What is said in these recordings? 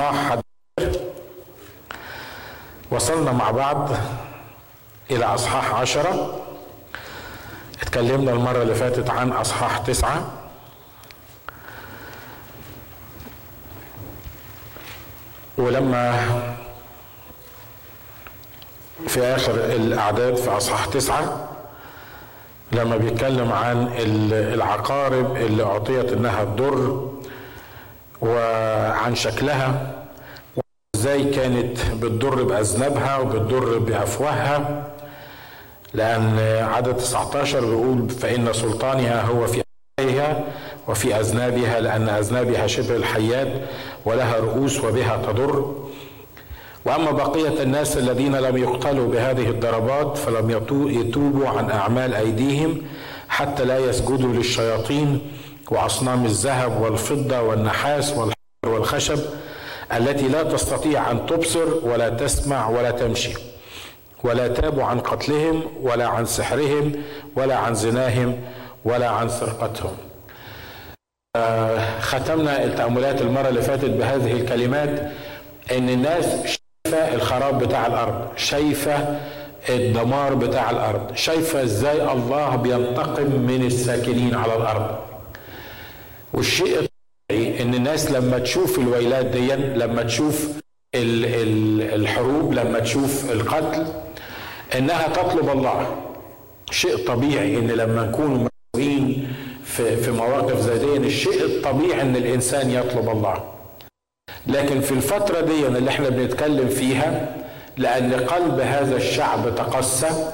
اصحاح وصلنا مع بعض إلى أصحاح عشرة. اتكلمنا المرة اللي فاتت عن أصحاح تسعة. ولما في آخر الأعداد في أصحاح تسعة لما بيتكلم عن العقارب اللي أعطيت إنها تضر وعن شكلها إزاي كانت بتضر بأذنابها وبتضر بأفواهها. لأن عدد 19 بيقول فإن سلطانها هو في افواهها وفي أذنابها لأن أذنابها شبه الحيات ولها رؤوس وبها تضر. وأما بقية الناس الذين لم يقتلوا بهذه الضربات فلم يتوبوا عن أعمال أيديهم حتى لا يسجدوا للشياطين. وأصنام الذهب والفضة والنحاس والحجر والخشب التي لا تستطيع أن تبصر ولا تسمع ولا تمشي ولا تابوا عن قتلهم ولا عن سحرهم ولا عن زناهم ولا عن سرقتهم. آه ختمنا التأملات المرة اللي فاتت بهذه الكلمات إن الناس شايفة الخراب بتاع الأرض شايفة الدمار بتاع الأرض شايفة إزاي الله بينتقم من الساكنين على الأرض. والشيء الطبيعي إن الناس لما تشوف الويلات دي لما تشوف ال ال الحروب لما تشوف القتل إنها تطلب الله. شيء طبيعي إن لما نكون مسؤولين في في مواقف زي دي الشيء الطبيعي إن الإنسان يطلب الله. لكن في الفترة دي اللي إحنا بنتكلم فيها لأن قلب هذا الشعب تقسى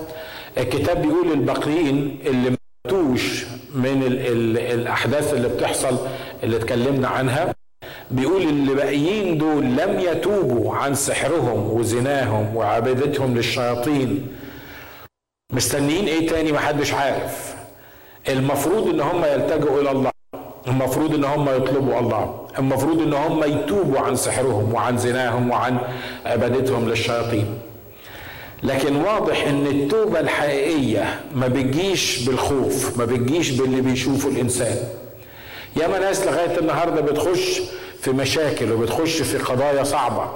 الكتاب بيقول الباقيين اللي ماتوش من ال ال الأحداث اللي بتحصل اللي اتكلمنا عنها. بيقول اللي باقيين دول لم يتوبوا عن سحرهم وزناهم وعبادتهم للشياطين. مستنيين إيه تاني محدش عارف؟ المفروض ان هم يلتجئوا إلى الله المفروض ان هم يطلبوا الله المفروض ان هم يتوبوا عن سحرهم وعن زناهم وعن عبادتهم للشياطين. لكن واضح إن التوبة الحقيقية ما بتجيش بالخوف ما بتجيش باللي بيشوفه الإنسان. ياما ناس لغاية النهاردة بتخش في مشاكل وبتخش في قضايا صعبة.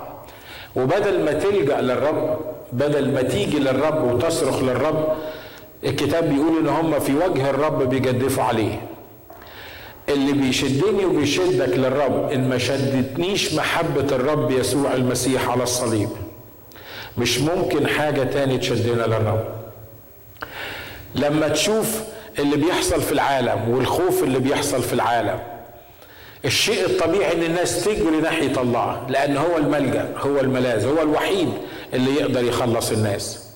وبدل ما تلجأ للرب بدل ما تيجي للرب وتصرخ للرب الكتاب بيقول إن هم في وجه الرب بيجدفوا عليه. اللي بيشدني وبيشدك للرب إن ما شدتنيش محبة الرب يسوع المسيح على الصليب. مش ممكن حاجة تاني تشدنا للرب لما تشوف اللي بيحصل في العالم والخوف اللي بيحصل في العالم الشيء الطبيعي إن الناس تجري ناحية الله لأن هو الملجأ هو الملاذ هو الوحيد اللي يقدر يخلص الناس.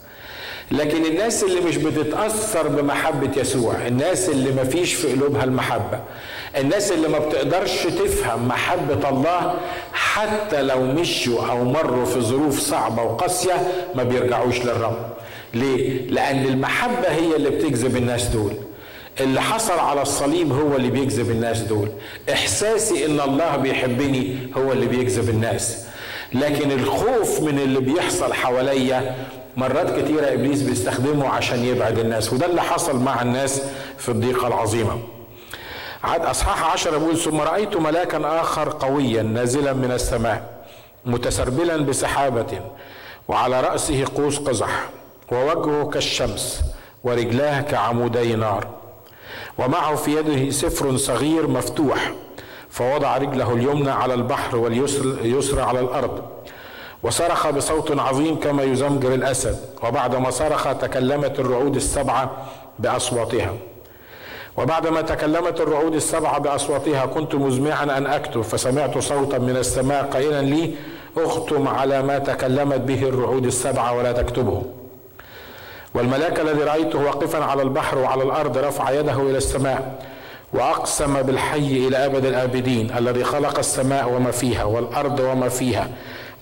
لكن الناس اللي مش بتتأثر بمحبة يسوع الناس اللي ما فيش في قلوبها المحبة الناس اللي ما بتقدرش تفهم محبة الله حتى لو مشوا أو مروا في ظروف صعبة وقاسية ما بيرجعوش للرب. ليه؟ لأن المحبة هي اللي بتجذب الناس دول. اللي حصل على الصليب هو اللي بيجذب الناس دول. إحساسي إن الله بيحبني هو اللي بيجذب الناس. لكن الخوف من اللي بيحصل حواليا مرات كتيرة إبليس بيستخدمه عشان يبعد الناس وده اللي حصل مع الناس في الضيقة العظيمة. عد أصحاح عشرة بيقول ثم رأيت ملاكا آخر قويا نازلا من السماء متسربلا بسحابة وعلى رأسه قوس قزح ووجهه كالشمس ورجلاه كعمودي نار ومعه في يده سفر صغير مفتوح فوضع رجله اليمنى على البحر واليسرى على الأرض وصرخ بصوت عظيم كما يزمجر الأسد وبعدما صرخ تكلمت الرعود السبعه بأصواتها. وبعدما تكلمت الرعود السبعه بأصواتها كنت مزمعا أن أكتب فسمعت صوتا من السماء قائلا لي أختم على ما تكلمت به الرعود السبعه ولا تكتبه. والملاك الذي رأيته واقفا على البحر وعلى الأرض رفع يده إلى السماء وأقسم بالحي إلى أبد الآبدين الذي خلق السماء وما فيها والأرض وما فيها.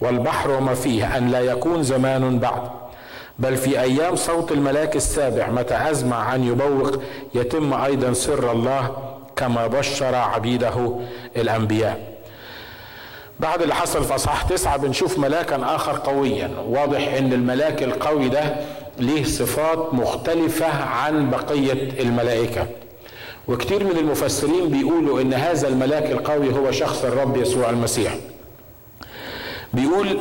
والبحر وما فيه أن لا يكون زمان بعد. بل في أيام صوت الملاك السابع متى أزمع أن يبوق يتم أيضا سر الله كما بشر عبيده الأنبياء. بعد اللي حصل في أصحاح تسعة بنشوف ملاكا آخر قويا. واضح أن الملاك القوي ده ليه صفات مختلفة عن بقية الملائكة. وكتير من المفسرين بيقولوا إن هذا الملاك القوي هو شخص الرب يسوع المسيح. بيقول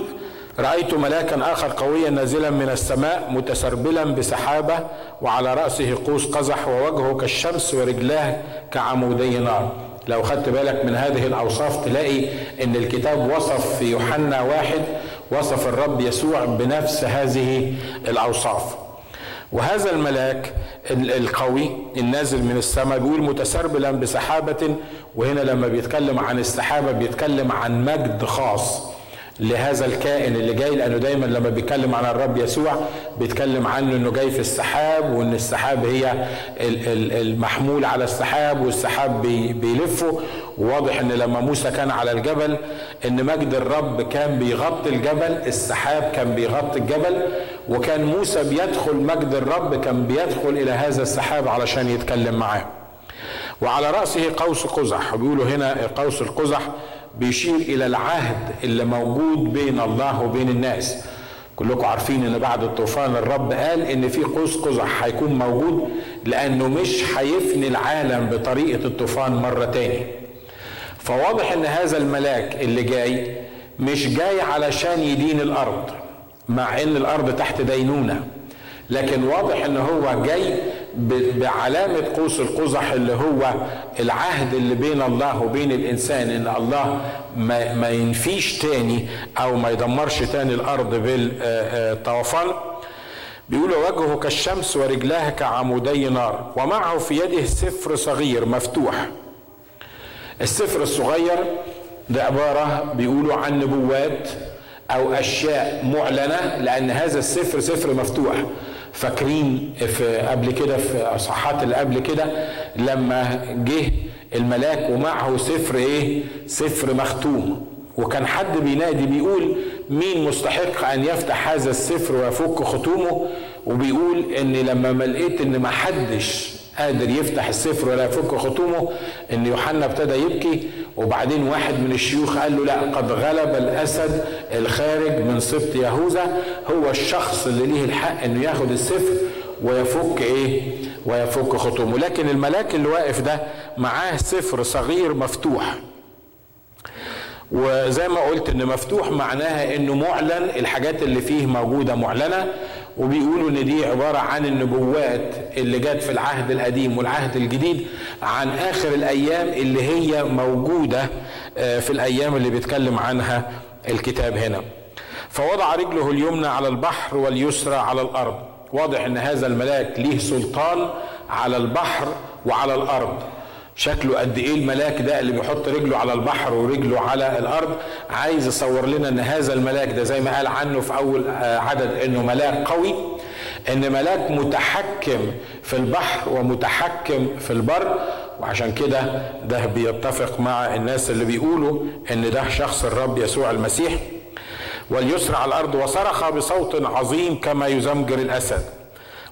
رأيت ملاكا آخر قويا نازلا من السماء متسربلا بسحابة وعلى رأسه قوس قزح ووجهه كالشمس ورجلاه كعمودي نار. لو خدت بالك من هذه الأوصاف تلاقي أن الكتاب وصف في يوحنا واحد وصف الرب يسوع بنفس هذه الأوصاف. وهذا الملاك القوي النازل من السماء بيقول متسربلا بسحابة وهنا لما بيتكلم عن السحابة بيتكلم عن مجد خاص. لهذا الكائن اللي جاي لأنه دايما لما بيتكلم عن الرب يسوع بيتكلم عنه إنه جاي في السحاب وإن السحاب هي المحمول على السحاب والسحاب بيلفه. وواضح إن لما موسى كان على الجبل إن مجد الرب كان بيغطي الجبل السحاب كان بيغطي الجبل وكان موسى بيدخل مجد الرب كان بيدخل إلى هذا السحاب علشان يتكلم معاه. وعلى رأسه قوس قزح بيقولوا هنا قوس القزح بيشير إلى العهد اللي موجود بين الله وبين الناس. كلكم عارفين إن بعد الطوفان الرب قال إن في قوس قزح هيكون موجود لأنه مش هيفني العالم بطريقة الطوفان مرة تاني. فواضح إن هذا الملاك اللي جاي مش جاي علشان يدين الأرض مع إن الأرض تحت دينونة. لكن واضح إن هو جاي بعلامة قوس القزح اللي هو العهد اللي بين الله وبين الإنسان إن الله ما, ما ينفيش تاني أو ما يدمرش تاني الأرض بالطوفان بيقول وجهه كالشمس ورجلاه كعمودي نار ومعه في يده سفر صغير مفتوح. السفر الصغير ده عبارة بيقولوا عن نبوات أو أشياء معلنة لأن هذا السفر سفر مفتوح. فاكرين في قبل كده في اصحاحات اللي قبل كده لما جه الملاك ومعه سفر إيه؟ سفر مختوم. وكان حد بينادي بيقول مين مستحق أن يفتح هذا السفر ويفك ختومه وبيقول إن لما ما لقيت إن ما حدش قادر يفتح السفر ولا يفك ختومه إن يوحنا ابتدى يبكي. وبعدين واحد من الشيوخ قال له لا قد غلب الأسد الخارج من سبط يهوذا. هو الشخص اللي ليه الحق إنه ياخد السفر ويفك إيه؟ ويفك ختومه لكن الملاك اللي واقف ده معاه سفر صغير مفتوح. وزي ما قلت إن مفتوح معناها إنه معلن الحاجات اللي فيه موجودة معلنة. وبيقولوا إن دي عبارة عن النبوات اللي جت في العهد القديم والعهد الجديد عن آخر الأيام اللي هي موجودة آه، في الأيام اللي بيتكلم عنها الكتاب هنا. فوضع رجله اليمنى على البحر واليسرى على الأرض. واضح إن هذا الملاك ليه سلطان على البحر وعلى الأرض. شكله قد إيه الملاك ده اللي بيحط رجله على البحر ورجله على الأرض عايز يصور لنا إن هذا الملاك ده زي ما قال عنه في أول آه، عدد إنه ملاك قوي إن ملاك متحكم في البحر ومتحكم في البر. وعشان كده ده بيتفق مع الناس اللي بيقولوا إن ده شخص الرب يسوع المسيح. واليسر على الأرض وصرخ بصوت عظيم كما يزمجر الأسد.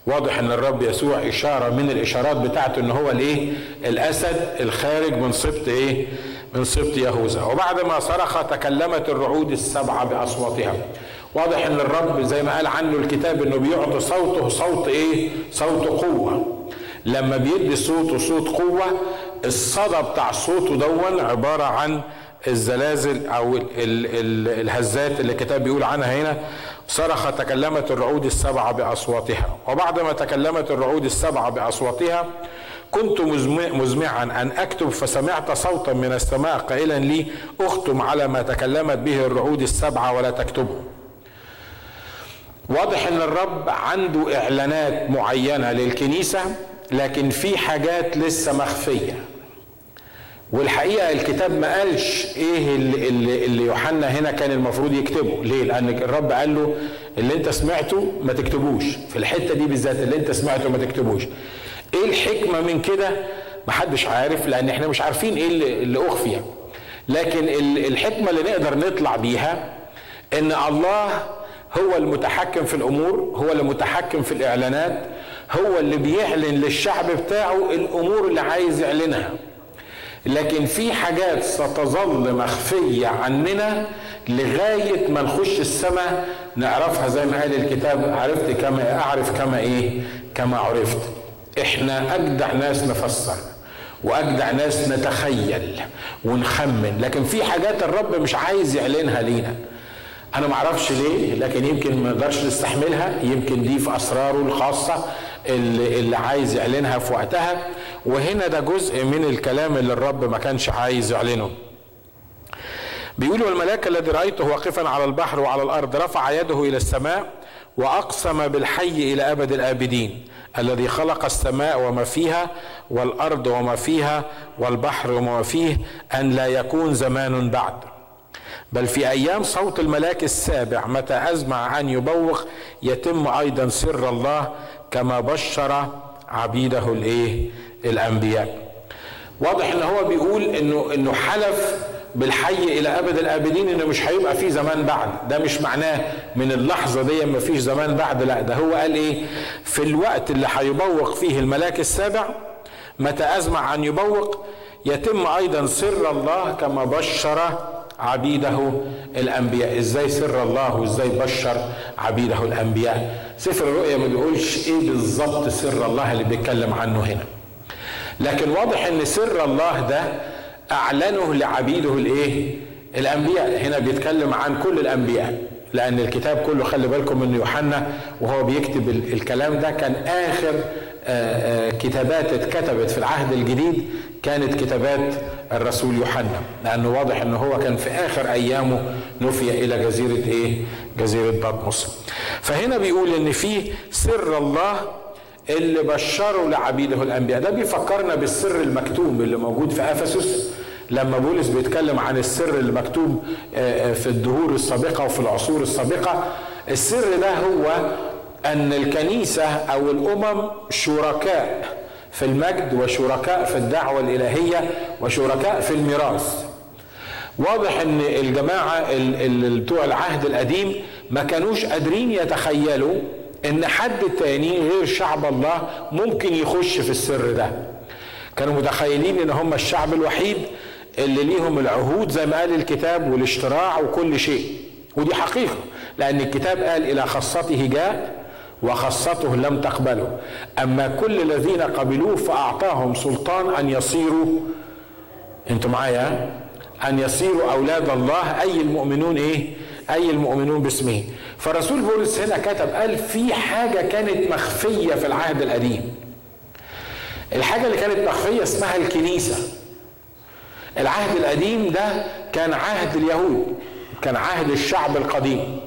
واضح أن الرب يسوع إشارة من الإشارات بتاعته إن هو الايه الأسد الخارج من سبط إيه؟ من سبط يهوذا. وبعد ما صرخ تكلمت الرعود السبعه بأصواتها. واضح أن الرب زي ما قال عنه الكتاب إنه بيعطي صوته صوت إيه؟ صوت قوة. لما بيدي صوته صوت قوة الصدى بتاع صوته دون عبارة عن الزلازل أو ال ال ال الهزات اللي الكتاب بيقول عنها هنا. صرخ تكلمت الرعود السبعه بأصواتها. وبعد ما تكلمت الرعود السبعه بأصواتها كنت مزمعا أن أكتب فسمعت صوتا من السماء قائلا لي أختم على ما تكلمت به الرعود السبعه ولا تكتبه. واضح إن الرب عنده إعلانات معينة للكنيسة لكن في حاجات لسه مخفية. والحقيقة الكتاب ما قالش إيه اللي, اللي, اللي يوحنا هنا كان المفروض يكتبه. ليه؟ لأن الرب قال له اللي أنت سمعته ما تكتبوش. في الحتة دي بالذات اللي أنت سمعته ما تكتبوش. إيه الحكمة من كده؟ محدش عارف لأن إحنا مش عارفين إيه اللي, اللي أخفي. لكن الحكمة اللي نقدر نطلع بيها إن الله هو المتحكم في الأمور هو المتحكم في الإعلانات هو اللي بيعلن للشعب بتاعه الأمور اللي عايز يعلنها. لكن في حاجات ستظل مخفية عننا لغاية ما نخش السماء نعرفها زي ما قال الكتاب عرفت كما أعرف كما إيه؟ كما عرفت. إحنا أجدع ناس نفسر وأجدع ناس نتخيل ونخمن لكن في حاجات الرب مش عايز يعلنها لينا. أنا ما أعرفش ليه لكن يمكن ما نقدرش نستحملها يمكن دي في أسراره الخاصة اللي, اللي عايز يعلنها في وقتها. وهنا ده جزء من الكلام اللي الرب ما كانش عايز يعلنه. بيقول والملاك الذي رأيته واقفا على البحر وعلى الأرض رفع يده إلى السماء وأقسم بالحي إلى أبد الآبدين الذي خلق السماء وما فيها والأرض وما فيها والبحر وما فيه أن لا يكون زمان بعد. بل في أيام صوت الملاك السابع متى أزمع أن يبوق يتم أيضا سر الله كما بشر عبيده الإيه؟ الأنبياء. واضح إن هو بيقول إنه إنه حلف بالحي إلى أبد الآبدين إنه مش هيبقى في زمان بعد. ده مش معناه من اللحظة دي ما فيش زمان بعد لا ده هو قال إيه؟ في الوقت اللي هيبوق فيه الملاك السابع متى أزمع أن يبوق يتم أيضا سر الله كما بشر عبيده الأنبياء. إزاي سر الله وإزاي بشر عبيده الأنبياء؟ سفر الرؤيا ما بيقولش إيه بالظبط سر الله اللي بيتكلم عنه هنا. لكن واضح إن سر الله ده أعلنه لعبيده الإيه؟ الأنبياء. هنا بيتكلم عن كل الأنبياء لأن الكتاب كله خلي بالكم ان يوحنا وهو بيكتب الكلام ده. كان آخر كتابات اتكتبت في العهد الجديد كانت كتابات الرسول يوحنا لأنه واضح إن هو كان في آخر أيامه نفي إلى جزيرة إيه؟ جزيرة بطمس. فهنا بيقول إن في سر الله اللي بشروا لعبيده الأنبياء. ده بيفكرنا بالسر المكتوم اللي موجود في أفسس. لما بولس بيتكلم عن السر اللي مكتوب في الدهور السابقة وفي العصور السابقة السر ده هو أن الكنيسة أو الأمم شركاء في المجد وشركاء في الدعوة الإلهية وشركاء في الميراث. واضح إن الجماعة اللي بتوع العهد القديم ما كانوش قادرين يتخيلوا إن حد تاني غير شعب الله ممكن يخش في السر ده. كانوا متخيلين إن هم الشعب الوحيد اللي ليهم العهود زي ما قال الكتاب والاشتراع وكل شيء. ودي حقيقة لأن الكتاب قال إلى خاصته جاء وخاصته لم تقبله. أما كل الذين قبلوه فأعطاهم سلطان أن يصيروا أنتم معايا؟ أن يصيروا أولاد الله أي المؤمنون إيه؟ أي المؤمنون باسمه. فرسول بولس هنا كتب قال في حاجة كانت مخفية في العهد القديم. الحاجة اللي كانت مخفية اسمها الكنيسة. العهد القديم ده كان عهد اليهود كان عهد الشعب القديم.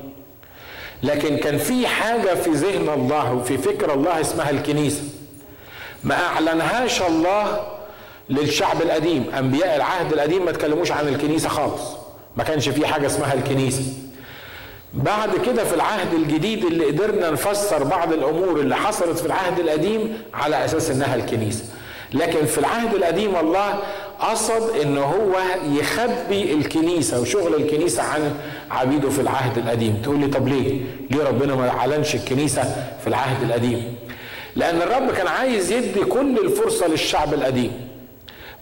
لكن كان في حاجة في ذهن الله وفي فكر الله اسمها الكنيسة. ما أعلنهاش الله للشعب القديم. أنبياء العهد القديم ما تكلموش عن الكنيسة خالص. ما كانش في حاجة اسمها الكنيسة. بعد كده في العهد الجديد اللي قدرنا نفسر بعض الأمور اللي حصلت في العهد القديم على أساس إنها الكنيسة. لكن في العهد القديم الله قصد إن هو يخبي الكنيسة وشغل الكنيسة عن عبيده في العهد القديم. تقول لي طب ليه؟ ليه ربنا ما اعلنش الكنيسة في العهد القديم؟ لأن الرب كان عايز يدي كل الفرصة للشعب القديم.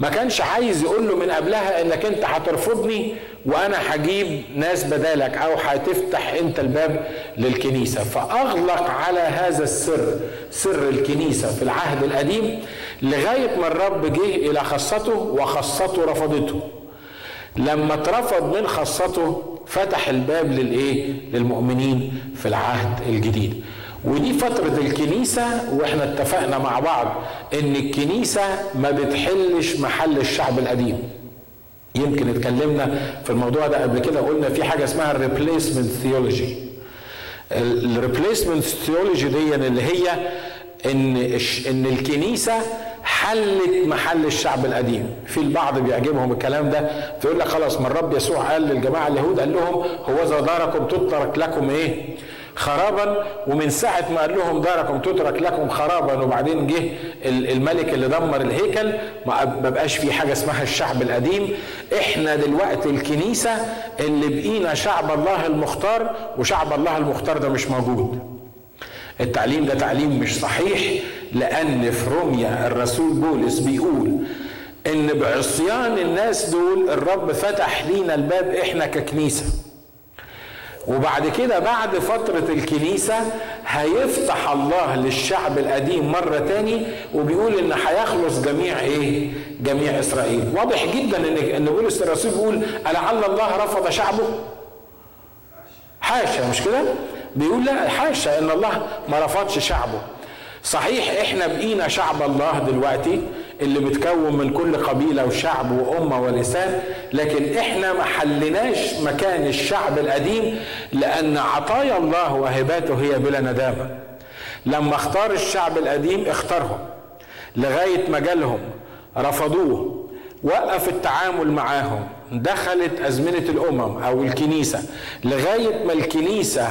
ما كانش عايز يقول له من قبلها انك انت هترفضني وأنا هجيب ناس بدالك أو هتفتح انت الباب للكنيسة. فأغلق على هذا السر سر الكنيسة في العهد القديم لغاية ما الرب جه إلى خاصته وخاصته رفضته. لما اترفض من خاصته فتح الباب للإيه؟ للمؤمنين في العهد الجديد. ودي فترة الكنيسة وإحنا اتفقنا مع بعض إن الكنيسة ما بتحلش محل الشعب القديم. يمكن اتكلمنا في الموضوع ده قبل كده قلنا في حاجة اسمها ال replacement theology ال replacement theology دي اللي هي إن إن الكنيسة حلت محل الشعب القديم. في البعض بيعجبهم الكلام ده فيقول لك خلاص ما الرب يسوع قال للجماعة اليهود قال لهم هو ذا داركم تترك لكم إيه؟ خرابا. ومن ساعة ما قال لهم داركم تترك لكم خرابا وبعدين جه الملك اللي دمر الهيكل. ما بقاش في حاجة اسمها الشعب القديم. إحنا دلوقتي الكنيسة اللي بقينا شعب الله المختار وشعب الله المختار ده مش موجود. التعليم ده تعليم مش صحيح لأن في روميا الرسول بولس بيقول إن بعصيان الناس دول الرب فتح لينا الباب إحنا ككنيسة. وبعد كده بعد فترة الكنيسة هيفتح الله للشعب القديم مرة تاني وبيقول إن هيخلص جميع إيه؟ جميع إسرائيل. واضح جدا إن إن بولس الرسول بيقول ألعل الله رفض شعبه؟ حاشا مش كده بيقول لا حاشا إن الله ما رفضش شعبه صحيح إحنا بقينا شعب الله دلوقتي اللي متكون من كل قبيلة وشعب وأمة ولسان لكن إحنا ما حلناش مكان الشعب القديم لأن عطايا الله وهباته هي بلا ندامة. لما اختار الشعب القديم اختارهم لغاية ما جالهم رفضوه وقف التعامل معاهم دخلت أزمنة الأمم أو الكنيسة لغاية ما الكنيسة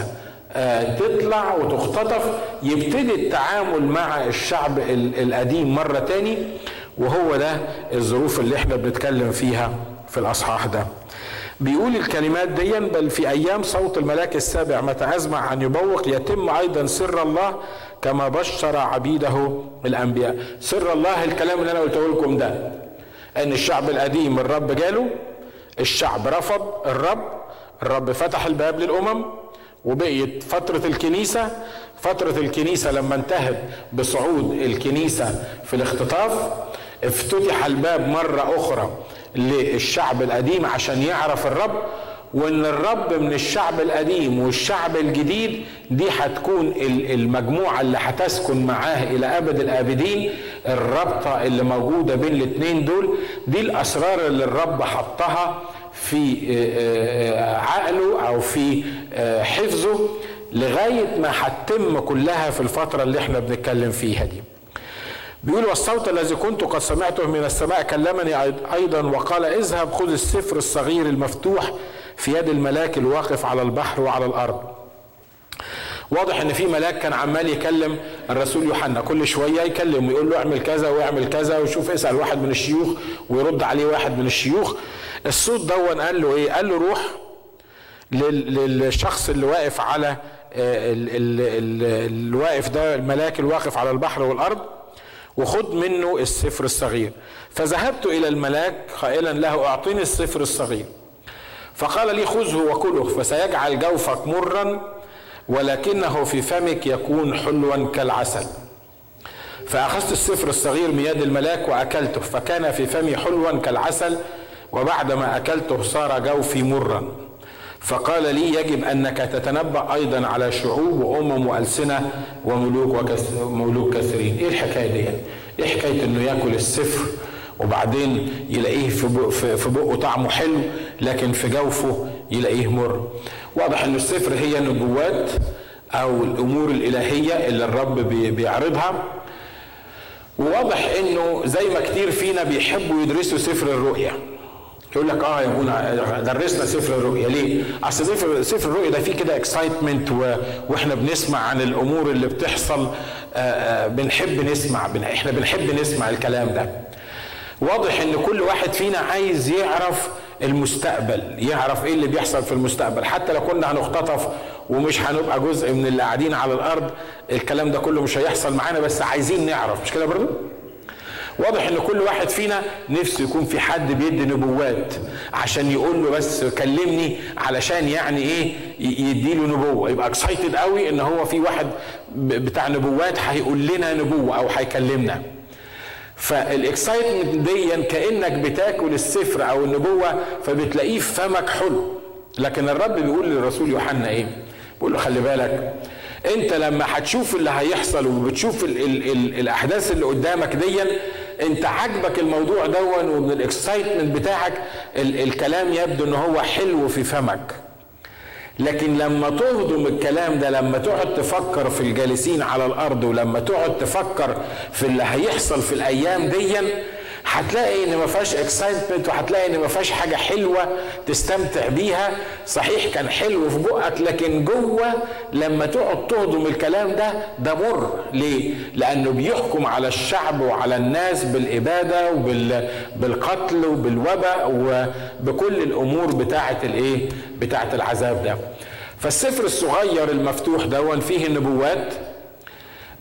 آه، تطلع وتختطف يبتدي التعامل مع الشعب القديم مرة تاني. وهو ده الظروف اللي إحنا بنتكلم فيها في الأصحاح ده. بيقول الكلمات دي بل في أيام صوت الملاك السابع متى أزمع أن يبوق يتم أيضا سر الله كما بشر عبيده الأنبياء. سر الله الكلام اللي أنا قلته لكم ده أن الشعب القديم الرب جاله الشعب رفض الرب الرب فتح الباب للأمم وبقيت فترة الكنيسة. فترة الكنيسة لما انتهت بصعود الكنيسة في الاختطاف افتتح الباب مرة أخرى للشعب القديم عشان يعرف الرب وإن الرب من الشعب القديم والشعب الجديد دي هتكون المجموعة اللي هتسكن معاه إلى أبد الآبدين الرابطة اللي موجودة بين الاتنين دول دي الأسرار اللي الرب حطها في آه، آه، عقله أو في آه، حفظه لغاية ما هتتم كلها في الفترة اللي إحنا بنتكلم فيها دي. بيقول والصوت الذي كنت قد سمعته من السماء كلمني أيضا وقال اذهب خذ السفر الصغير المفتوح في يد الملاك الواقف على البحر وعلى الأرض. واضح إن في ملاك كان عمال يكلم الرسول يوحنا كل شوية يكلم ويقول له اعمل كذا واعمل كذا وشوف اسأل واحد من الشيوخ ويرد عليه واحد من الشيوخ. الصوت دون قال له إيه؟ قال له روح للشخص اللي واقف على الواقف ده الملاك الواقف على البحر والأرض. وخد منه السفر الصغير. فذهبت إلى الملاك قائلا له أعطيني السفر الصغير. فقال لي خذه وكله فسيجعل جوفك مرا ولكنه في فمك يكون حلوا كالعسل. فأخذت السفر الصغير من يد الملاك وأكلته فكان في فمي حلوا كالعسل وبعدما أكلته صار جوفي مرا. فقال لي يجب أنك تتنبأ أيضا على شعوب وأمم وألسنة وملوك وملوك كثيرين. إيه الحكاية دي؟ إيه حكاية أنه يأكل السفر وبعدين يلاقيه في بقه طعمه حلو لكن في جوفه يلاقيه مر. واضح ان السفر هي نبوات أو الأمور الإلهية اللي الرب بيعرضها. وواضح إنه زي ما كتير فينا بيحبوا يدرسوا سفر الرؤيا يقول لك آه يا أبونا درسنا سفر الرؤيا ليه؟ أصل سفر الرؤيا ده فيه كده اكسايتمنت. وإحنا بنسمع عن الأمور اللي بتحصل آآ آآ بنحب نسمع. إحنا بنحب نسمع الكلام ده. واضح إن كل واحد فينا عايز يعرف المستقبل يعرف إيه اللي بيحصل في المستقبل حتى لو كنا هنختطف ومش هنبقى جزء من اللي قاعدين على الأرض الكلام ده كله مش هيحصل معانا بس عايزين نعرف مش كده برضه واضح إن كل واحد فينا نفسه يكون في حد بيدي نبوات عشان يقول له بس كلمني علشان يعني إيه يديله نبوة. يبقى excited قوي إن هو في واحد بتاع نبوات هيقول لنا نبوة أو هيكلمنا. فال excitement دي كأنك بتاكل السفر أو النبوة فبتلاقيه في فمك حلو. لكن الرب بيقول للرسول يوحنا إيه؟ بيقول له خلي بالك أنت لما هتشوف اللي هيحصل وبتشوف ال ال ال الأحداث اللي قدامك دي انت عاجبك الموضوع ده ومن ال excitement بتاعك ال الكلام يبدو ان هو حلو في فمك. لكن لما تهضم الكلام ده لما تقعد تفكر في الجالسين على الأرض ولما تقعد تفكر في اللي هيحصل في الأيام دي هتلاقي إن ما فيهاش excitement وهتلاقي إن ما فيهاش حاجة حلوة تستمتع بيها. صحيح كان حلو في بقك لكن جوه لما تقعد تهضم الكلام ده ده مر. ليه؟ لأنه بيحكم على الشعب وعلى الناس بالإبادة وبالقتل وبالوباء وبكل الأمور بتاعة الإيه؟ بتاعة العذاب ده. فالسفر الصغير المفتوح دون فيه النبوات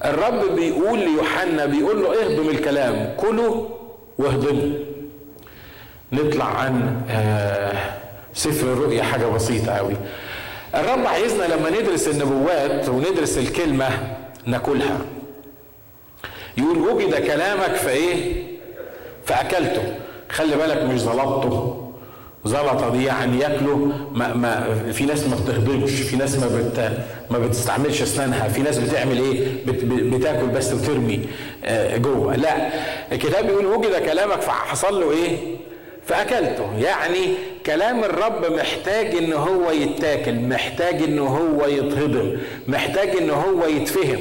الرب بيقول ليوحنا بيقول له اهضم الكلام كله واهضمه نطلع عن آه سفر الرؤيا حاجة بسيطة قوي الرب عايزنا لما ندرس النبوات وندرس الكلمة ناكلها. يقول وجد كلامك فايه فاكلته خلي بالك مش ظلمته. زلطة دي يعني ياكلوا. ما ما في ناس ما بتهضمش في ناس ما بت ما بتستعملش أسنانها في ناس بتعمل إيه؟ بت بتاكل بس وترمي آه، جوه. لا الكتاب بيقول وجد كلامك فحصل له إيه؟ فأكلته. يعني كلام الرب محتاج إن هو يتاكل محتاج إن هو يتهضم محتاج إن هو يتفهم.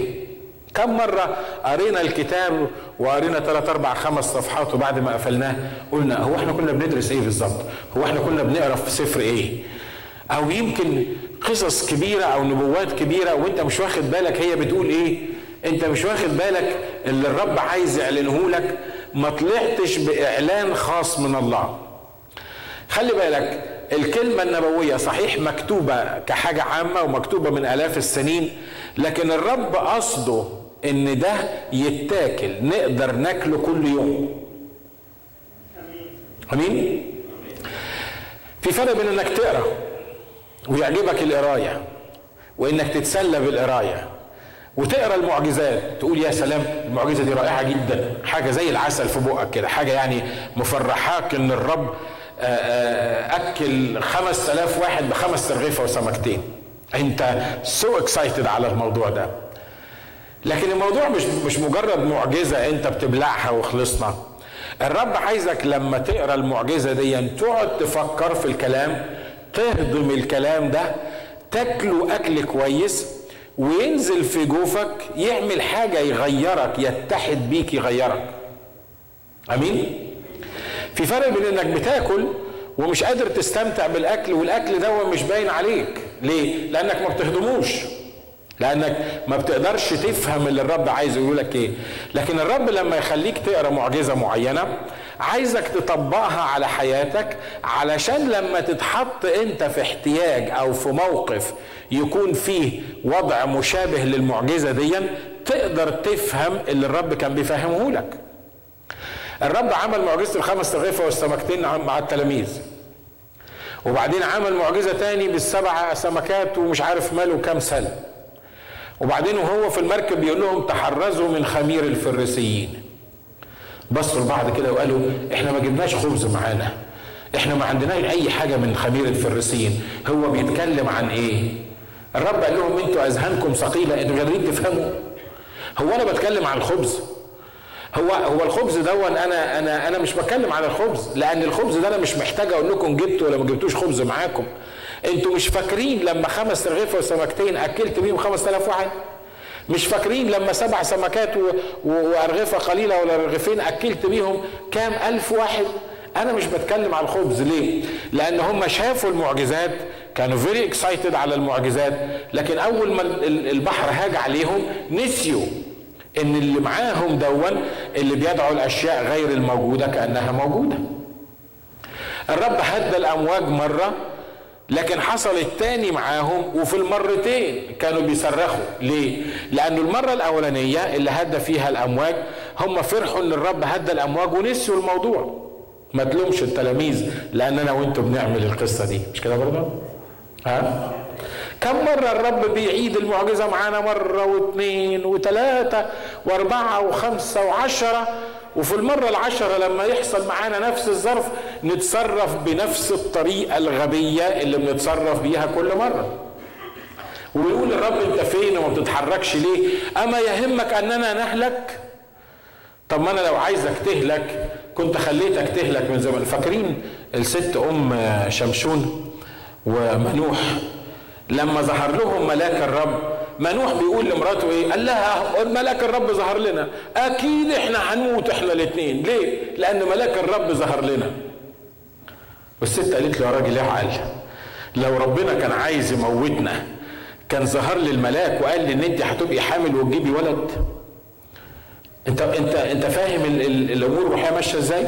كم مرة قرينا الكتاب وقرينا ثلاث أربع خمس صفحات وبعد ما قفلناه قلنا هو إحنا كنا بندرس إيه بالظبط؟ هو إحنا كنا بنقرأ في سفر إيه؟ أو يمكن قصص كبيرة أو نبوات كبيرة وأنت مش واخد بالك هي بتقول إيه؟ أنت مش واخد بالك اللي الرب عايز يعلنه لك ما طلعتش بإعلان خاص من الله. خلي بالك الكلمة النبوية صحيح مكتوبة كحاجة عامة ومكتوبة من آلاف السنين لكن الرب قصده إن ده يتاكل نقدر ناكله كل يوم. آمين؟ في فرق بين إنك تقرأ ويعجبك القراية وإنك تتسلى بالقراية وتقرأ المعجزات تقول يا سلام المعجزة دي رائعة جدا حاجة زي العسل في بقك كده حاجة يعني مفرحاك إن الرب أكل خمس آلاف واحد بخمس ترغفة وسمكتين. أنت so so excited على الموضوع ده. لكن الموضوع مش مش مجرد معجزة انت بتبلعها وخلصنا. الرب عايزك لما تقرأ المعجزة دي تقعد تفكر في الكلام تهضم الكلام ده تاكله أكل كويس وينزل في جوفك يعمل حاجة يغيرك يتحد بيك يغيرك. آمين؟ في فرق بين إنك بتاكل ومش قادر تستمتع بالأكل والأكل ده مش باين عليك. ليه؟ لأنك ما بتهضموش. لأنك ما بتقدرش تفهم اللي الرب عايز يقول لك إيه. لكن الرب لما يخليك تقرأ معجزة معينة عايزك تطبقها على حياتك علشان لما تتحط أنت في احتياج أو في موقف يكون فيه وضع مشابه للمعجزة دي تقدر تفهم اللي الرب كان بيفهمه لك. الرب عمل معجزة الخمس رغيفه والسمكتين مع التلاميذ. وبعدين عمل معجزة تاني بالسبع سمكات ومش عارف ماله كام سنة. وبعدين وهو في المركب بيقول لهم تحرزوا من خمير الفريسيين. بصوا لبعض كده وقالوا إحنا ما جبناش خبز معانا. إحنا ما عندناش أي حاجة من خمير الفريسيين. هو بيتكلم عن إيه؟ الرب قال لهم أنتوا أذهانكم ثقيلة. إنتوا قادرين تفهموا. هو أنا بتكلم عن الخبز. هو هو الخبز ده أنا أنا أنا مش بتكلم عن الخبز لأن الخبز ده أنا مش محتاج أقول لكم جبتوا ولا ما جبتوش خبز معاكم. أنتوا مش فاكرين لما خمس رغيفه وسمكتين اكلت بيهم 5000 واحد؟ مش فاكرين لما سبع سمكات. وارغفة قليلة ولا رغيفين اكلت بيهم كام ألف واحد؟ أنا مش بتكلم على الخبز ليه؟ لأن هم شافوا المعجزات كانوا very excited على المعجزات لكن اول ما البحر هاج عليهم نسيوا ان اللي معاهم ده اللي بيدعوا الاشياء غير الموجودة كأنها موجودة. الرب هدى الامواج مرة لكن حصل التاني معاهم وفي المرتين كانوا بيصرخوا. ليه؟ لأنه المرة الأولانية اللي هدى فيها الأمواج هم فرحوا إن الرب هدى الأمواج ونسيوا الموضوع. ما تلومش التلاميذ لأن أنا وأنتم بنعمل القصة دي. مش كده برضه؟ ها؟ كم مرة الرب بيعيد المعجزة معانا؟ مرة واثنين وثلاثة وأربعة وخمسة وعشرة. وفي المرة العشرة لما يحصل معانا نفس الظرف نتصرف بنفس الطريقة الغبية اللي بنتصرف بيها كل مرة. وبيقول الرب أنت فين وما بتتحركش ليه؟ أما يهمك أننا نهلك؟ طب ما أنا لو عايزك تهلك كنت خليتك تهلك من زمان. فاكرين الست أم شمشون ومنوح؟ لما ظهر لهم ملاك الرب منوح بيقول لمراته إيه؟ قال لها ملاك الرب ظهر لنا. أكيد إحنا هنموت إحنا الاثنين ليه؟ لأن ملاك الرب ظهر لنا. والست قالت له يا راجل اعقل لو ربنا كان عايز يموتنا كان ظهر لي الملاك وقال لي إن أنت هتبقي حامل وتجيبي ولد. أنت أنت أنت فاهم الأمور الروحيه ماشية إزاي؟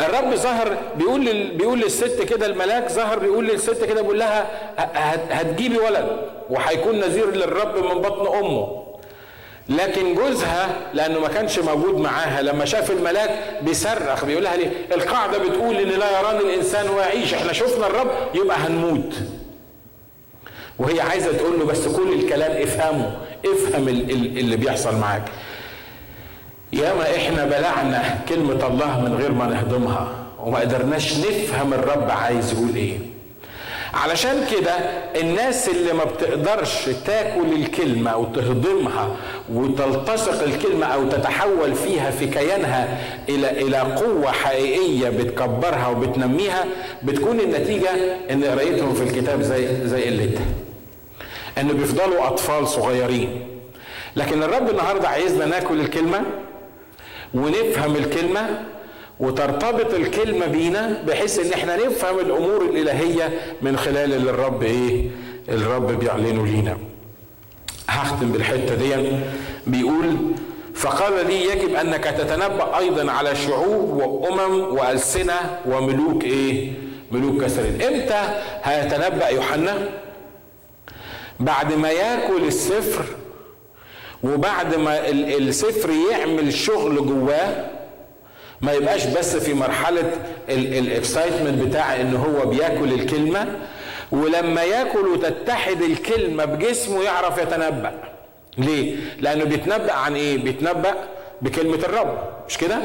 الرب ظهر بيقول لل... بيقول للست كده الملاك ظهر بيقول للست كده بيقول لها هتجيبي ولد وهيكون نذير للرب من بطن أمه. لكن جوزها لأنه ما كانش موجود معاها لما شاف الملاك بيصرخ بيقول لها ليه؟ القاعدة بتقول إن لا يراني الإنسان ويعيش إحنا شفنا الرب يبقى هنموت. وهي عايزة تقول له بس كل الكلام افهمه افهم اللي بيحصل معاك. ياما إحنا بلعنا كلمة الله من غير ما نهضمها وما قدرناش نفهم الرب عايز يقول إيه علشان كده الناس اللي ما بتقدرش تاكل الكلمة أو تهضمها وتلتصق الكلمة أو تتحول فيها في كيانها إلى إلى قوة حقيقية بتكبرها وبتنميها بتكون النتيجة إن قرايتهم في الكتاب زي زي قلتها. إن بيفضلوا أطفال صغيرين. لكن الرب النهارده عايزنا ناكل الكلمة ونفهم الكلمة وترتبط الكلمة بينا بحيث إن إحنا نفهم الأمور الإلهية من خلال اللي الرب إيه؟ الرب بيعلنه لينا. هختم بالحتة دي. بيقول فقال لي يجب أنك تتنبأ أيضا على شعوب وأمم وألسنة وملوك إيه؟ ملوك كثيرين إمتى هيتنبأ يوحنا؟ بعد ما يأكل السفر وبعد ما السفر يعمل شغل جواه ما يبقاش بس في مرحلة الاكسايتمنت بتاع إن هو بياكل الكلمة ولما ياكل وتتحد الكلمة بجسمه يعرف يتنبأ ليه؟ لأنه بيتنبأ عن إيه؟ بيتنبأ بكلمة الرب مش كده؟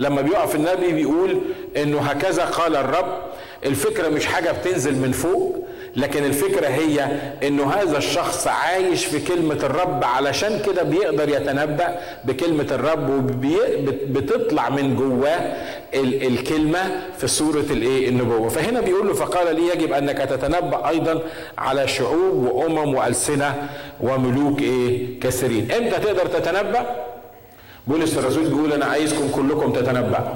لما بيقف النبي بيقول إنه هكذا قال الرب الفكرة مش حاجة بتنزل من فوق لكن الفكرة هي إنه هذا الشخص عايش في كلمة الرب علشان كده بيقدر يتنبأ بكلمة الرب وبتطلع من جواه الكلمة في صورة الإيه؟ النبوة. فهنا بيقول له فقال لي يجب أنك تتنبأ أيضا على شعوب وأمم وألسنة وملوك إيه؟ كثيرين. إمتى تقدر تتنبأ؟ بولس الرسول بيقول أنا عايزكم كلكم تتنبأوا.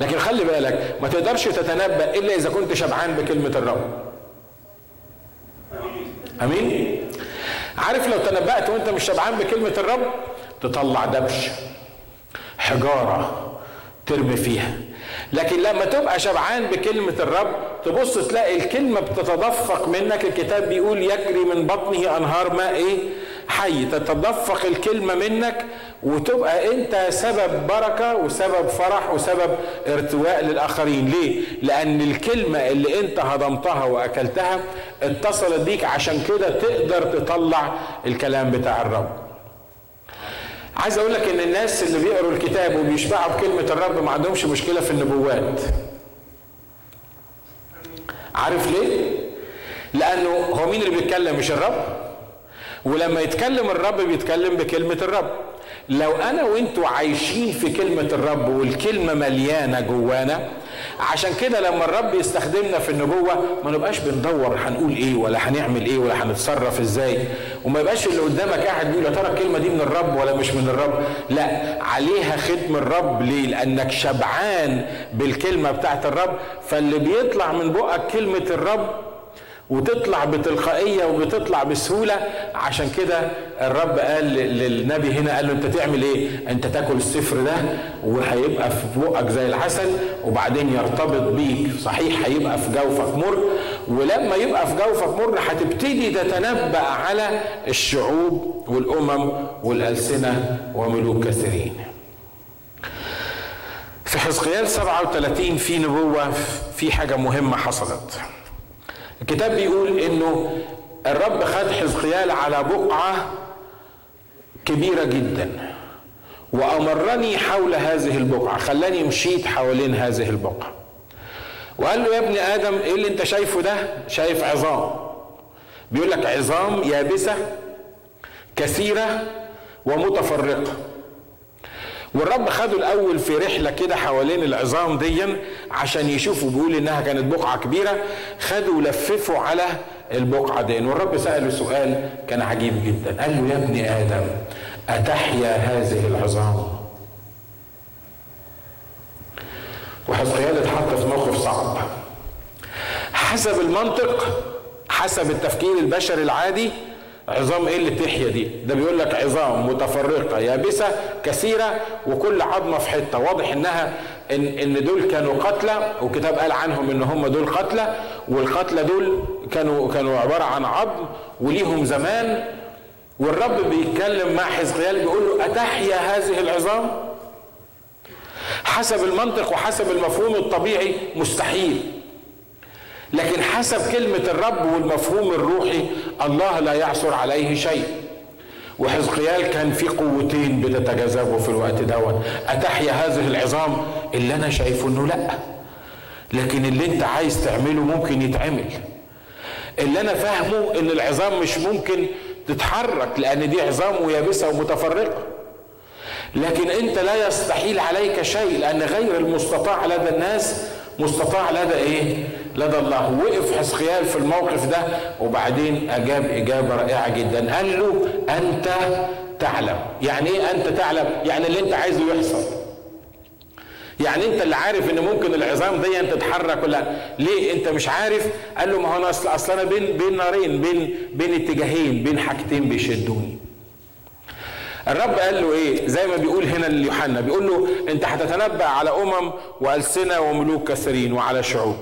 لكن خلي بالك ما تقدرش تتنبأ إلا إذا كنت شبعان بكلمة الرب. أمين. عارف لو تنبأت وأنت مش شبعان بكلمة الرب تطلع دبش حجارة ترمي فيها. لكن لما تبقى شبعان بكلمة الرب تبص تلاقي الكلمة بتتدفق منك. الكتاب بيقول يجري من بطنه أنهار ماء إيه؟ حي. تتدفق الكلمة منك وتبقى انت سبب بركة وسبب فرح وسبب ارتواء للآخرين ليه؟ لأن الكلمة اللي انت هضمتها وأكلتها اتصلت بيك عشان كده تقدر تطلع الكلام بتاع الرب عايز أقول لك إن الناس اللي بيقروا الكتاب وبيشبعوا بكلمة الرب ما عندهمش مشكلة في النبوات عارف ليه؟ لأنه هو مين اللي بيتكلم مش الرب؟ ولما يتكلم الرب بيتكلم بكلمة الرب لو أنا وإنتوا عايشين في كلمة الرب والكلمة مليانة جوانا عشان كده لما الرب يستخدمنا في النبوة ما نبقاش بندور هنقول إيه ولا هنعمل إيه ولا هنتصرف إزاي. وما يبقاش اللي قدامك قاعد بيقول يا ترى الكلمة دي من الرب ولا مش من الرب؟ لا عليها ختم الرب. ليه؟ لأنك شبعان بالكلمة بتاعت الرب. فاللي بيطلع من بقك كلمة الرب وتطلع بتلقائية وبتطلع بسهولة. عشان كده الرب قال للنبي هنا قال له انت تعمل إيه؟ انت تاكل السفر ده وهيبقى في بقك زي العسل وبعدين يرتبط بيك. صحيح هيبقى في جوفك مر. ولما يبقى في جوفك مر هتبتدي تتنبأ على الشعوب والأمم والألسنة وملوك كثيرين في حزقيال 37 في نبوة في حاجة مهمة حصلت. الكتاب بيقول إنه الرب خد حزقيال على بقعة كبيرة جدا وأمرني حول هذه البقعة خلاني مشيت حوالين هذه البقعة. وقال له يا ابن آدم إيه اللي أنت شايفه ده؟ شايف عظام. بيقول لك عظام يابسة كثيرة ومتفرقة. والرب خده الأول في رحلة كده حوالين العظام دي عشان يشوفوا بيقول إنها كانت بقعة كبيرة. خدوا ولففوا على البقعة دي والرب سأله سؤال كان عجيب جدا. قال له يا ابن آدم أتحيا هذه العظام؟ وحزقيال اتحط في موقف صعب. حسب المنطق حسب التفكير البشري العادي عظام إيه اللي تحيا دي؟ ده بيقول لك عظام متفرقة يابسة كثيرة وكل عظمة في حتة. واضح إنها ان إن دول كانوا قتلى والكتاب قال عنهم إن هم دول قتلى والقتلى دول كانوا كانوا عبارة عن عظم وليهم زمان. والرب بيتكلم مع حزقيال بيقول له أتحيا هذه العظام؟ حسب المنطق وحسب المفهوم الطبيعي مستحيل. لكن حسب كلمة الرب والمفهوم الروحي الله لا يعثر عليه شيء. وحزقيال كان في قوتين بتتجاذبوا في الوقت دوت. أتحيا هذه العظام؟ اللي أنا شايفه إنه لأ. لكن اللي أنت عايز تعمله ممكن يتعمل. اللي أنا فاهمه إن العظام مش ممكن تتحرك لأن دي عظام ويابسة ومتفرقة. لكن أنت لا يستحيل عليك شيء لأن غير المستطاع لدى الناس مستطاع لدى إيه؟ لدى الله. وقف حسقيال في الموقف ده وبعدين أجاب إجابة رائعة جدا. قال له أنت تعلم. يعني إيه أنت تعلم؟ يعني اللي أنت عايزه يحصل. يعني أنت اللي عارف إن ممكن العظام دي تتحرك ولا ليه؟ أنت مش عارف؟ قال له ما هو أنا اصل أصل أنا بين بين نارين بين بين اتجاهين بين حاجتين بيشدوني. الرب قال له إيه؟ زي ما بيقول هنا ليوحنا بيقول له أنت هتتنبأ على أمم وألسنة وملوك كثيرين وعلى شعوب.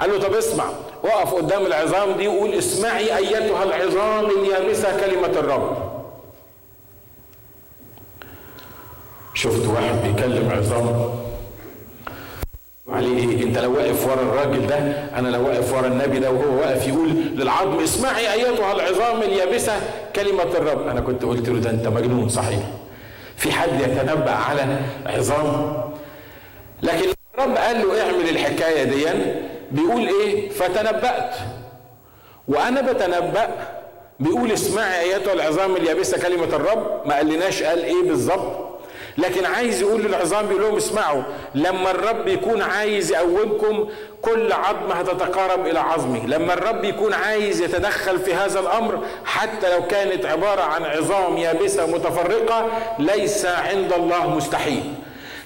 قال له طب اسمع وقف قدام العظام دي وقول اسمعي أيتها العظام اليابسة كلمة الرب. شفت واحد بيكلم عظام. عليه إيه؟ أنت لو واقف ورا الراجل ده أنا لو واقف ورا النبي ده وهو واقف يقول للعظم اسمعي أيتها العظام اليابسة كلمة الرب. أنا كنت قلت له ده أنت مجنون صحيح. في حد يتنبأ على عظام؟ لكن الرب قال له اعمل الحكاية دي بيقول إيه؟ فتنبأت. وأنا بتنبأ بيقول اسمعي أيتها العظام اليابسة كلمة الرب. ما قالناش قال إيه بالظبط. لكن عايز يقول للعظام بيقول لهم اسمعوا. لما الرب يكون عايز يقومكم كل عظمه هتتقارب إلى عظمه لما الرب يكون عايز يتدخل في هذا الأمر حتى لو كانت عبارة عن عظام يابسة متفرقة ليس عند الله مستحيل.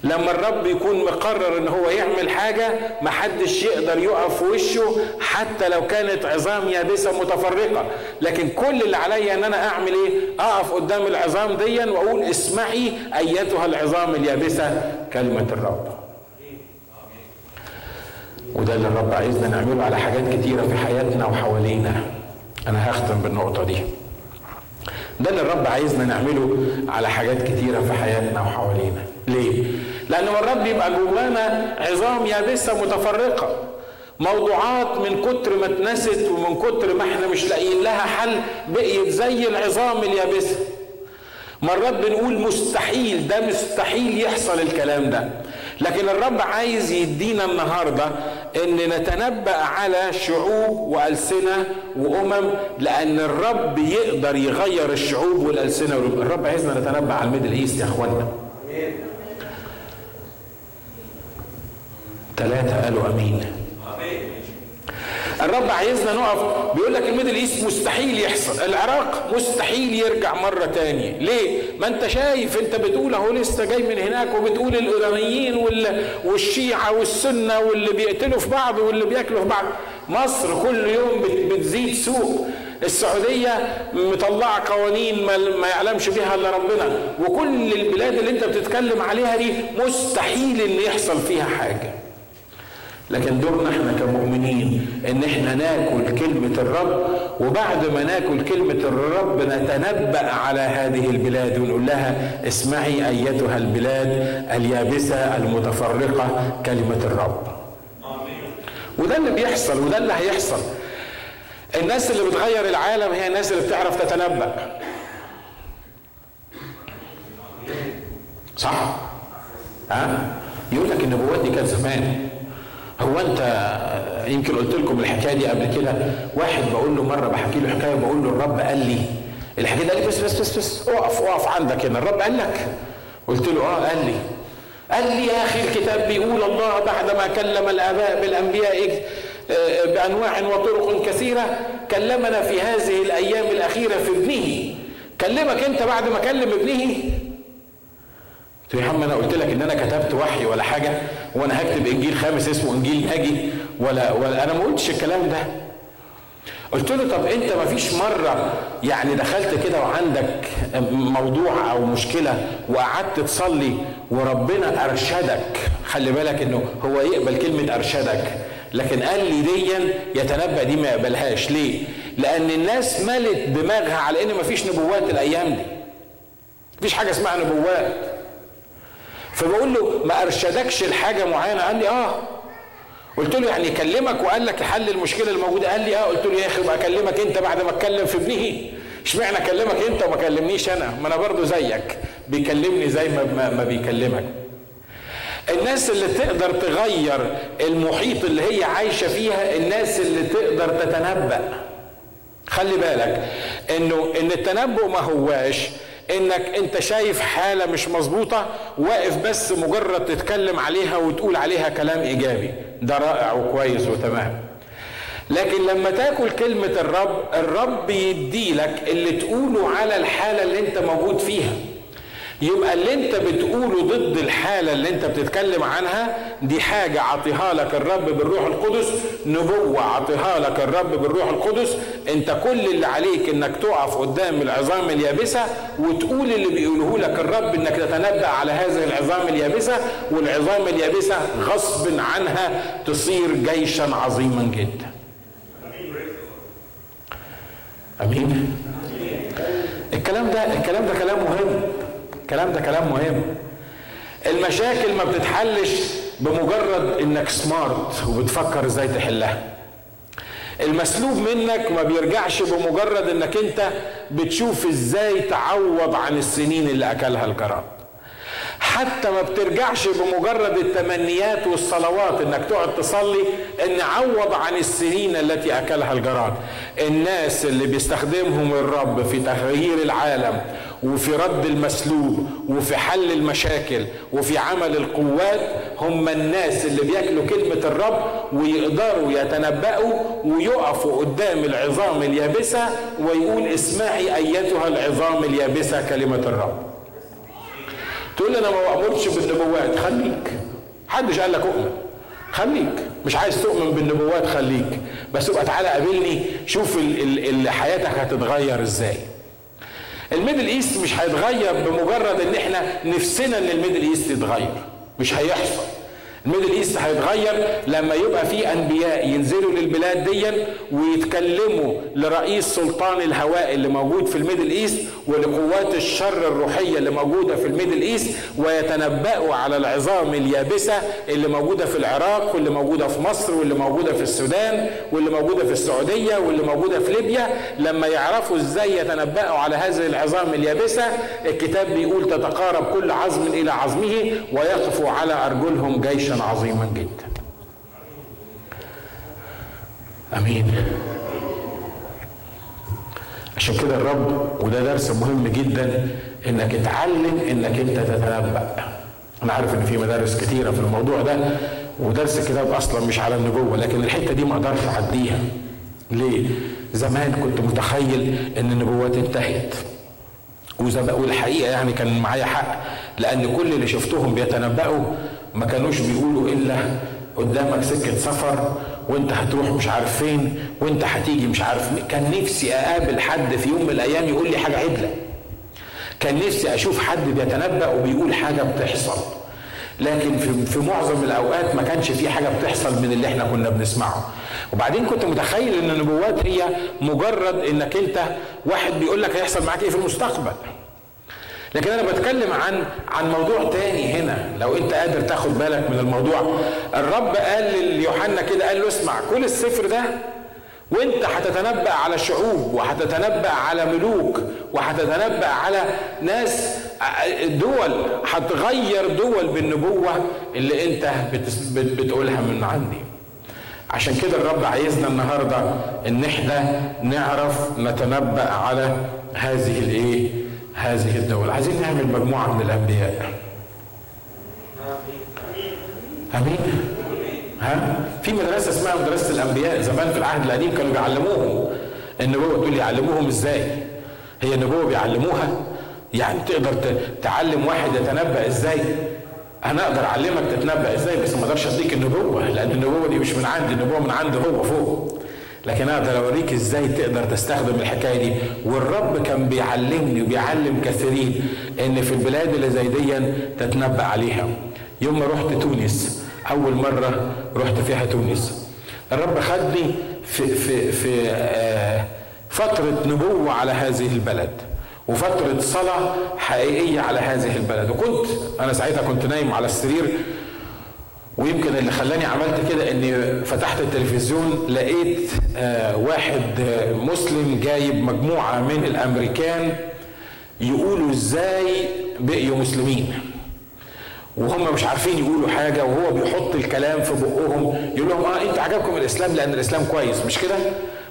لما الرب يكون مقرر إن هو يعمل حاجة محدش يقدر يقف في وشه حتى لو كانت عظام يابسة متفرقة. لكن كل اللي عليا إن أنا أعمل إيه؟ أقف قدام العظام ديا وأقول اسمعي أيتها العظام اليابسة كلمة الرب. وده اللي الرب عايزنا نعمله على حاجات كتيرة في حياتنا وحوالينا. أنا هختم بالنقطة دي. ده اللي الرب عايزنا نعمله على حاجات كتيرة في حياتنا وحوالينا. ليه؟ لأنه الرب يبقى جوانا عظام يابسة متفرقة موضوعات من كتر ما اتنست ومن كتر ما إحنا مش لاقيين لها حل بقيت زي العظام اليابسة مرات بنقول مستحيل ده مستحيل يحصل الكلام ده لكن الرب عايز يدينا النهارده إن نتنبأ على شعوب وألسنة وأمم لأن الرب يقدر يغير الشعوب والألسنة والأمم. الرب عايزنا نتنبأ على ال Middle East يا اخوانا ثلاثة قالوا آمين. الرب عايزنا نقف بيقول لك ال Middle East مستحيل يحصل العراق مستحيل يرجع مرة تانية. ليه؟ ما أنت شايف أنت بتقول أهو لسه جاي من هناك وبتقول الإيرانيين والشيعة والسنة واللي بيقتلوا في بعض واللي بياكلوا في بعض. مصر كل يوم بتزيد سوء السعودية مطلعة قوانين ما يعلمش بها إلا ربنا. وكل البلاد اللي أنت بتتكلم عليها دي مستحيل إن يحصل فيها حاجة. لكن دورنا إحنا كمؤمنين إن إحنا ناكل كلمة الرب وبعد ما ناكل كلمة الرب نتنبأ على هذه البلاد ونقول لها اسمعي أيتها البلاد اليابسة المتفرقة كلمة الرب. وده اللي بيحصل وده اللي هيحصل. الناس اللي بتغير العالم هي الناس اللي بتعرف تتنبأ. صح؟ ها؟ يقول لك النبوات دي كانت زمان. هو انت يمكن قلت لكم الحكاية دي قبل كده؟ واحد بقول له مرة بحكي له حكاية بقول له الرب قال لي الحكاية دي قال لي بس بس بس بس اقف اقف عندك هنا الرب قال لك. قلت له آه قال لي. قال لي يا أخي الكتاب بيقول الله بعدما كلم الآباء بالأنبياء بأنواع وطرق كثيرة كلمنا في هذه الأيام الأخيرة في ابنه. كلمك أنت بعد ما كلم ابنه يا عم أنا قلت لك إن أنا كتبت وحي ولا حاجة وأنا هكتب إنجيل خامس اسمه إنجيل ناجي ولا ولا أنا ما قلتش الكلام ده. قلت له طب أنت ما فيش مرة يعني دخلت كده وعندك موضوع أو مشكلة وقعدت تصلي وربنا أرشدك؟ خلي بالك إنه هو يقبل كلمة أرشدك لكن قال لي ديا يتنبأ دي ما يقبلهاش. ليه؟ لأن الناس ملت دماغها على إن ما فيش نبوات الأيام دي. مفيش حاجة اسمها نبوات. فبقول له ما أرشدكش لحاجة معينة؟ قال لي آه. قلت له يعني يكلمك وقال لك حل المشكلة الموجودة. قال لي آه. قلت له يا أخي بقى أكلمك أنت بعد ما أتكلم في ابنه. اشمعنى أكلمك أنت وما كلمنيش أنا؟ ما أنا برضو زيك بيكلمني زي ما, ما بيكلمك. الناس اللي تقدر تغير المحيط اللي هي عايشة فيها الناس اللي تقدر تتنبأ. خلي بالك إنه إن التنبؤ ما هواش إنك أنت شايف حالة مش مظبوطة واقف بس مجرد تتكلم عليها وتقول عليها كلام إيجابي. ده رائع وكويس وتمام. لكن لما تاكل كلمة الرب الرب يديلك اللي تقوله على الحالة اللي أنت موجود فيها. يبقى اللي انت بتقوله ضد الحالة اللي انت بتتكلم عنها دي حاجة عطيها لك الرب بالروح القدس. نبوة عطيها لك الرب بالروح القدس. انت كل اللي عليك انك تقف قدام العظام اليابسة وتقول اللي بيقوله لك الرب انك تتنبأ على هذه العظام اليابسة والعظام اليابسة غصب عنها تصير جيشا عظيما جدا. أمين؟ الكلام ده الكلام ده كلام مهم. الكلام ده كلام مهم. المشاكل ما بتتحلش بمجرد إنك سمارت وبتفكر إزاي تحلها. المسلوب منك ما بيرجعش بمجرد إنك أنت بتشوف إزاي تعوض عن السنين اللي أكلها الجراد حتى ما بترجعش بمجرد التمنيات والصلوات إنك تقعد تصلي إن عوض عن السنين التي أكلها الجراد. الناس اللي بيستخدمهم الرب في تغيير العالم وفي رد المسلوب وفي حل المشاكل وفي عمل القوات هم الناس اللي بياكلوا كلمة الرب ويقدروا يتنبأوا ويقفوا قدام العظام اليابسة ويقول اسمعي أيتها العظام اليابسة كلمة الرب. تقول لي أنا ما بأؤمنش بالنبوات خليك. حدش قال لك أؤمن. خليك. مش عايز تؤمن بالنبوات خليك. بس ابقى تعالى قابلني شوف ال ال حياتك هتتغير إزاي. ال Middle East مش هيتغير بمجرد إن إحنا نفسنا إن ال Middle East يتغير. مش هيحصل. ال Middle East هيتغير لما يبقى في أنبياء ينزلوا للبلاد دي ويتكلموا لرئيس سلطان الهواء اللي موجود في ال Middle East ولقوات الشر الروحية اللي موجودة في ال Middle East ويتنبأوا على العظام اليابسة اللي موجودة في العراق واللي موجودة في مصر واللي موجودة في السودان واللي موجودة في السعودية واللي موجودة في ليبيا. لما يعرفوا إزاي يتنبأوا على هذه العظام اليابسة الكتاب بيقول تتقارب كل عظم إلى عظمه ويقف على أرجلهم عظيما جدا. أمين. عشان كده الرب وده درس مهم جدا إنك اتعلم إنك أنت تتنبأ. أنا عارف إن في مدارس كتيرة في الموضوع ده ودرس الكتاب أصلا مش على النبوة لكن الحتة دي ما أقدرش أعديها. ليه؟ زمان كنت متخيل إن النبوات انتهت. والحقيقة يعني كان معايا حق لأن كل اللي شفتهم بيتنبأوا ما كانوش بيقولوا إلا قدامك سكة سفر وإنت هتروح مش عارف فين وإنت هتيجي مش عارف مين كان نفسي أقابل حد في يوم من الأيام يقول لي حاجة عدلة. كان نفسي أشوف حد بيتنبأ وبيقول حاجة بتحصل. لكن في, في معظم الأوقات ما كانش في حاجة بتحصل من اللي إحنا كنا بنسمعه. وبعدين كنت متخيل إن النبوات هي مجرد إنك أنت واحد بيقول لك هيحصل معاك إيه في المستقبل. لكن أنا بتكلم عن عن موضوع تاني هنا. لو أنت قادر تاخد بالك من الموضوع. الرب قال ليوحنا كده قال له اسمع كل السفر ده وأنت هتتنبأ على شعوب وهتتنبأ على ملوك وهتتنبأ على ناس دول. هتغير دول بالنبوة اللي أنت بتقولها من عندي. عشان كده الرب عايزنا النهاردة إن إحنا نعرف نتنبأ على هذه الإيه؟ هذه الدولة. عايزين نعمل مجموعة من الأنبياء. أمين. ها؟ في مدرسة اسمها مدرسة الأنبياء زمان في العهد القديم كانوا بيعلموهم. النبوة تقول يعلموهم إزاي. هي النبوة بيعلموها. يعني تقدر تعلم واحد يتنبأ إزاي. أنا أقدر أعلمك تتنبأ إزاي بس ما أقدرش أديك النبوة لأن النبوة دي مش من عندي النبوة من عنده هو فوق. لكن أقدر أوريك إزاي تقدر تستخدم الحكاية دي. والرب كان بيعلمني وبيعلم كثيرين إن في البلاد اللي زي دي تتنبأ عليها. يوم ما رحت تونس أول مرة رحت فيها تونس. الرب خدني في في في آه فترة نبوة على هذه البلد وفترة صلاة حقيقية على هذه البلد. وكنت أنا ساعتها كنت نايم على السرير ويمكن اللي خلاني عملت كده إني فتحت التلفزيون لقيت آه واحد آه مسلم جايب مجموعة من الأمريكان يقولوا إزاي بقيوا مسلمين. وهم مش عارفين يقولوا حاجة وهو بيحط الكلام في بقهم يقول لهم آه أنتوا عجبكم الإسلام لأن الإسلام كويس مش كده؟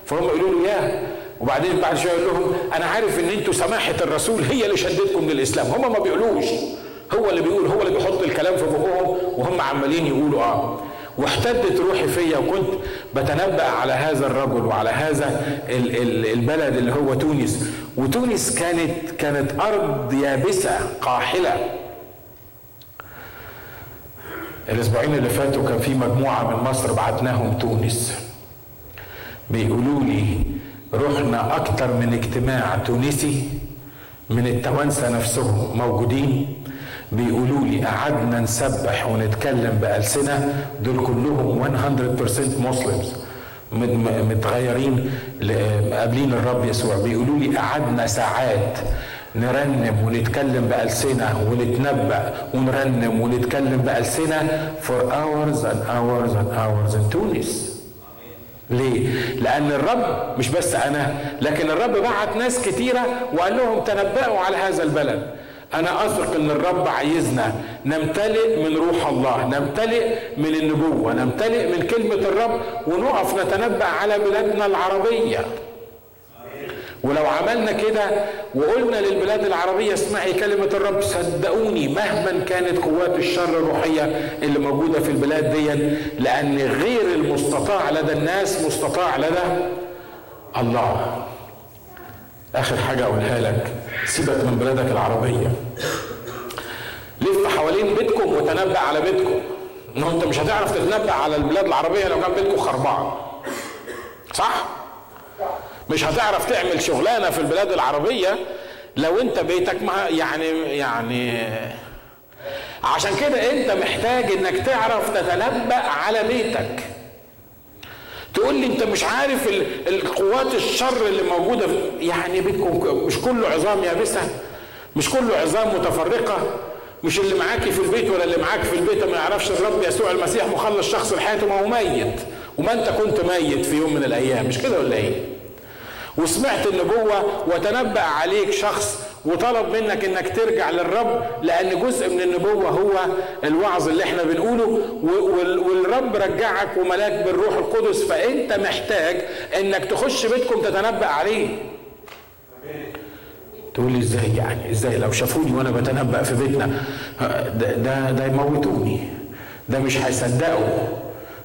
فهم يقولوا له ياه. وبعدين بعد شوية يقول لهم أنا عارف إن أنتوا سماحة الرسول هي اللي شدتكم للإسلام. هم ما بيقولوش. هو اللي بيقول هو اللي بيحط الكلام في بقهم وهم عمالين يقولوا آه. واحتدت روحي فيا وكنت بتنبأ على هذا الرجل وعلى هذا البلد اللي هو تونس. وتونس كانت كانت أرض يابسة قاحلة. الأسبوعين اللي فاتوا كان في مجموعة من مصر بعتناهم تونس. بيقولوا لي رحنا أكتر من اجتماع تونسي من التوانسة نفسهم موجودين. بيقولوا لي قعدنا نسبح ونتكلم بألسنة دول كلهم 100% مسلمز. متغيرين قابلين الرب يسوع. بيقولوا لي قعدنا ساعات نرنم ونتكلم بألسنة ونتنبأ ونرنم ونتكلم بألسنة for hours and hours and hours in تونس ليه؟ لأن الرب مش بس أنا لكن الرب بعت ناس كتيرة وقال لهم تنبأوا على هذا البلد. أنا أثق إن الرب عايزنا نمتلئ من روح الله، نمتلئ من النبوة، نمتلئ من كلمة الرب ونقف نتنبأ على بلادنا العربية. ولو عملنا كده وقلنا للبلاد العربية اسمعي كلمة الرب صدقوني مهما كانت قوات الشر الروحية اللي موجودة في البلاد دي لأن غير المستطاع لدى الناس مستطاع لدى الله آخر حاجة أقولها لك. سيبك من بلادك العربية. لف حوالين بيتكم وتنبأ على بيتكم. ما أنت مش هتعرف تتنبأ على البلاد العربية لو كان بيتكم خربان. صح؟ مش هتعرف تعمل شغلانة في البلاد العربية لو أنت بيتك ما يعني يعني عشان كده أنت محتاج إنك تعرف تتنبأ على بيتك. تقول لي انت مش عارف القوات الشر اللي موجودة يعني بيتكم مش كله عظام يابسة مش كله عظام متفرقة مش اللي معاكي في البيت ولا اللي معاك في البيت ما يعرفش الرب يسوع المسيح مخلص شخص لحياته ما هو ميت وما انت كنت ميت في يوم من الأيام مش كده ولا إيه؟ وسمعت النبوة وتنبأ عليك شخص وطلب منك إنك ترجع للرب لأن جزء من النبوة هو الوعظ اللي إحنا بنقوله والرب رجعك وملاك بالروح القدس فأنت محتاج إنك تخش بيتكم تتنبأ عليه. تقول لي إزاي يعني؟ إزاي؟ لو شافوني وأنا بتنبأ في بيتنا ده ده, ده يموتوني. ده مش هيصدقوا.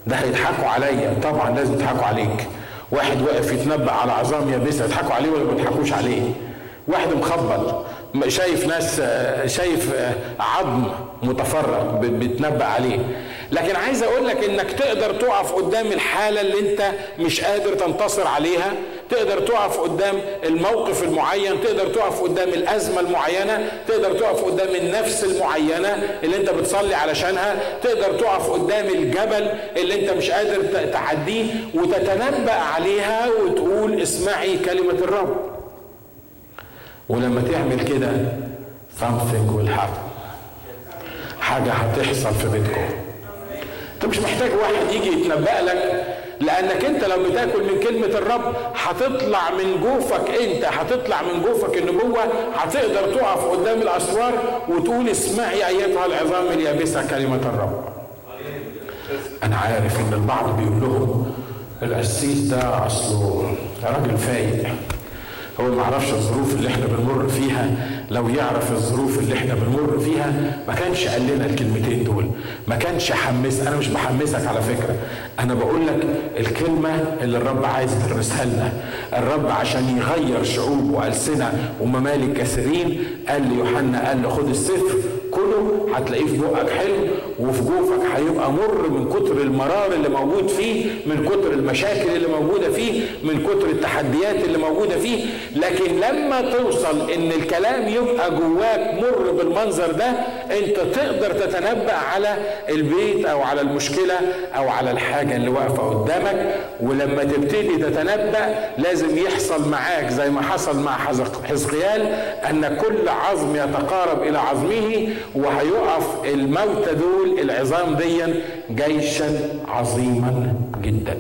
ده هيضحكوا عليا. طبعا لازم يضحكوا عليك. واحد واقف يتنبأ على عظام يابسة يضحكوا عليه ولا ما يضحكوش عليه؟ واحد مخبط شايف ناس شايف عظم متفرق بيتنبأ عليه. لكن عايز أقول لك إنك تقدر تقف قدام الحالة اللي أنت مش قادر تنتصر عليها تقدر تقف قدام الموقف المعين تقدر تقف قدام الأزمة المعينة تقدر تقف قدام النفس المعينة اللي أنت بتصلي علشانها تقدر تقف قدام الجبل اللي أنت مش قادر تعديه وتتنبأ عليها وتقول اسمعي كلمة الرب. ولما تعمل كده something will happen. حاجة هتحصل في بيتكم. أنت مش محتاج واحد يجي يتنبأ لك لأنك أنت لو بتاكل من كلمة الرب هتطلع من جوفك أنت هتطلع من جوفك النبوة هتقدر تقف قدام الأسوار وتقول اسمعي أيتها العظام اليابسة كلمة الرب. أنا عارف إن البعض بيقول لهم القسيس ده أصله راجل فايق. هو ما يعرفش الظروف اللي إحنا بنمر فيها. لو يعرف الظروف اللي إحنا بنمر فيها ما كانش قال لنا الكلمتين دول. ما كانش حمس أنا مش بحمسك على فكرة. أنا بقول لك الكلمة اللي الرب عايز يدرسها لنا. الرب عشان يغير شعوب وألسنة وممالك كثيرين قال ليوحنا قال له خد السفر كله هتلاقيه في بقك حلو. وفي جوفك هيبقى مر من كتر المرار اللي موجود فيه من كتر المشاكل اللي موجودة فيه من كتر التحديات اللي موجودة فيه. لكن لما توصل إن الكلام يبقى جواك مر بالمنظر ده انت تقدر تتنبأ على البيت أو على المشكلة أو على الحاجة اللي واقفة قدامك ولما تبتدي تتنبأ لازم يحصل معاك زي ما حصل مع حزقيال ان كل عظم يتقارب إلى عظمه وهيقف الموتى دول العظام ديا جيشا عظيما جدا.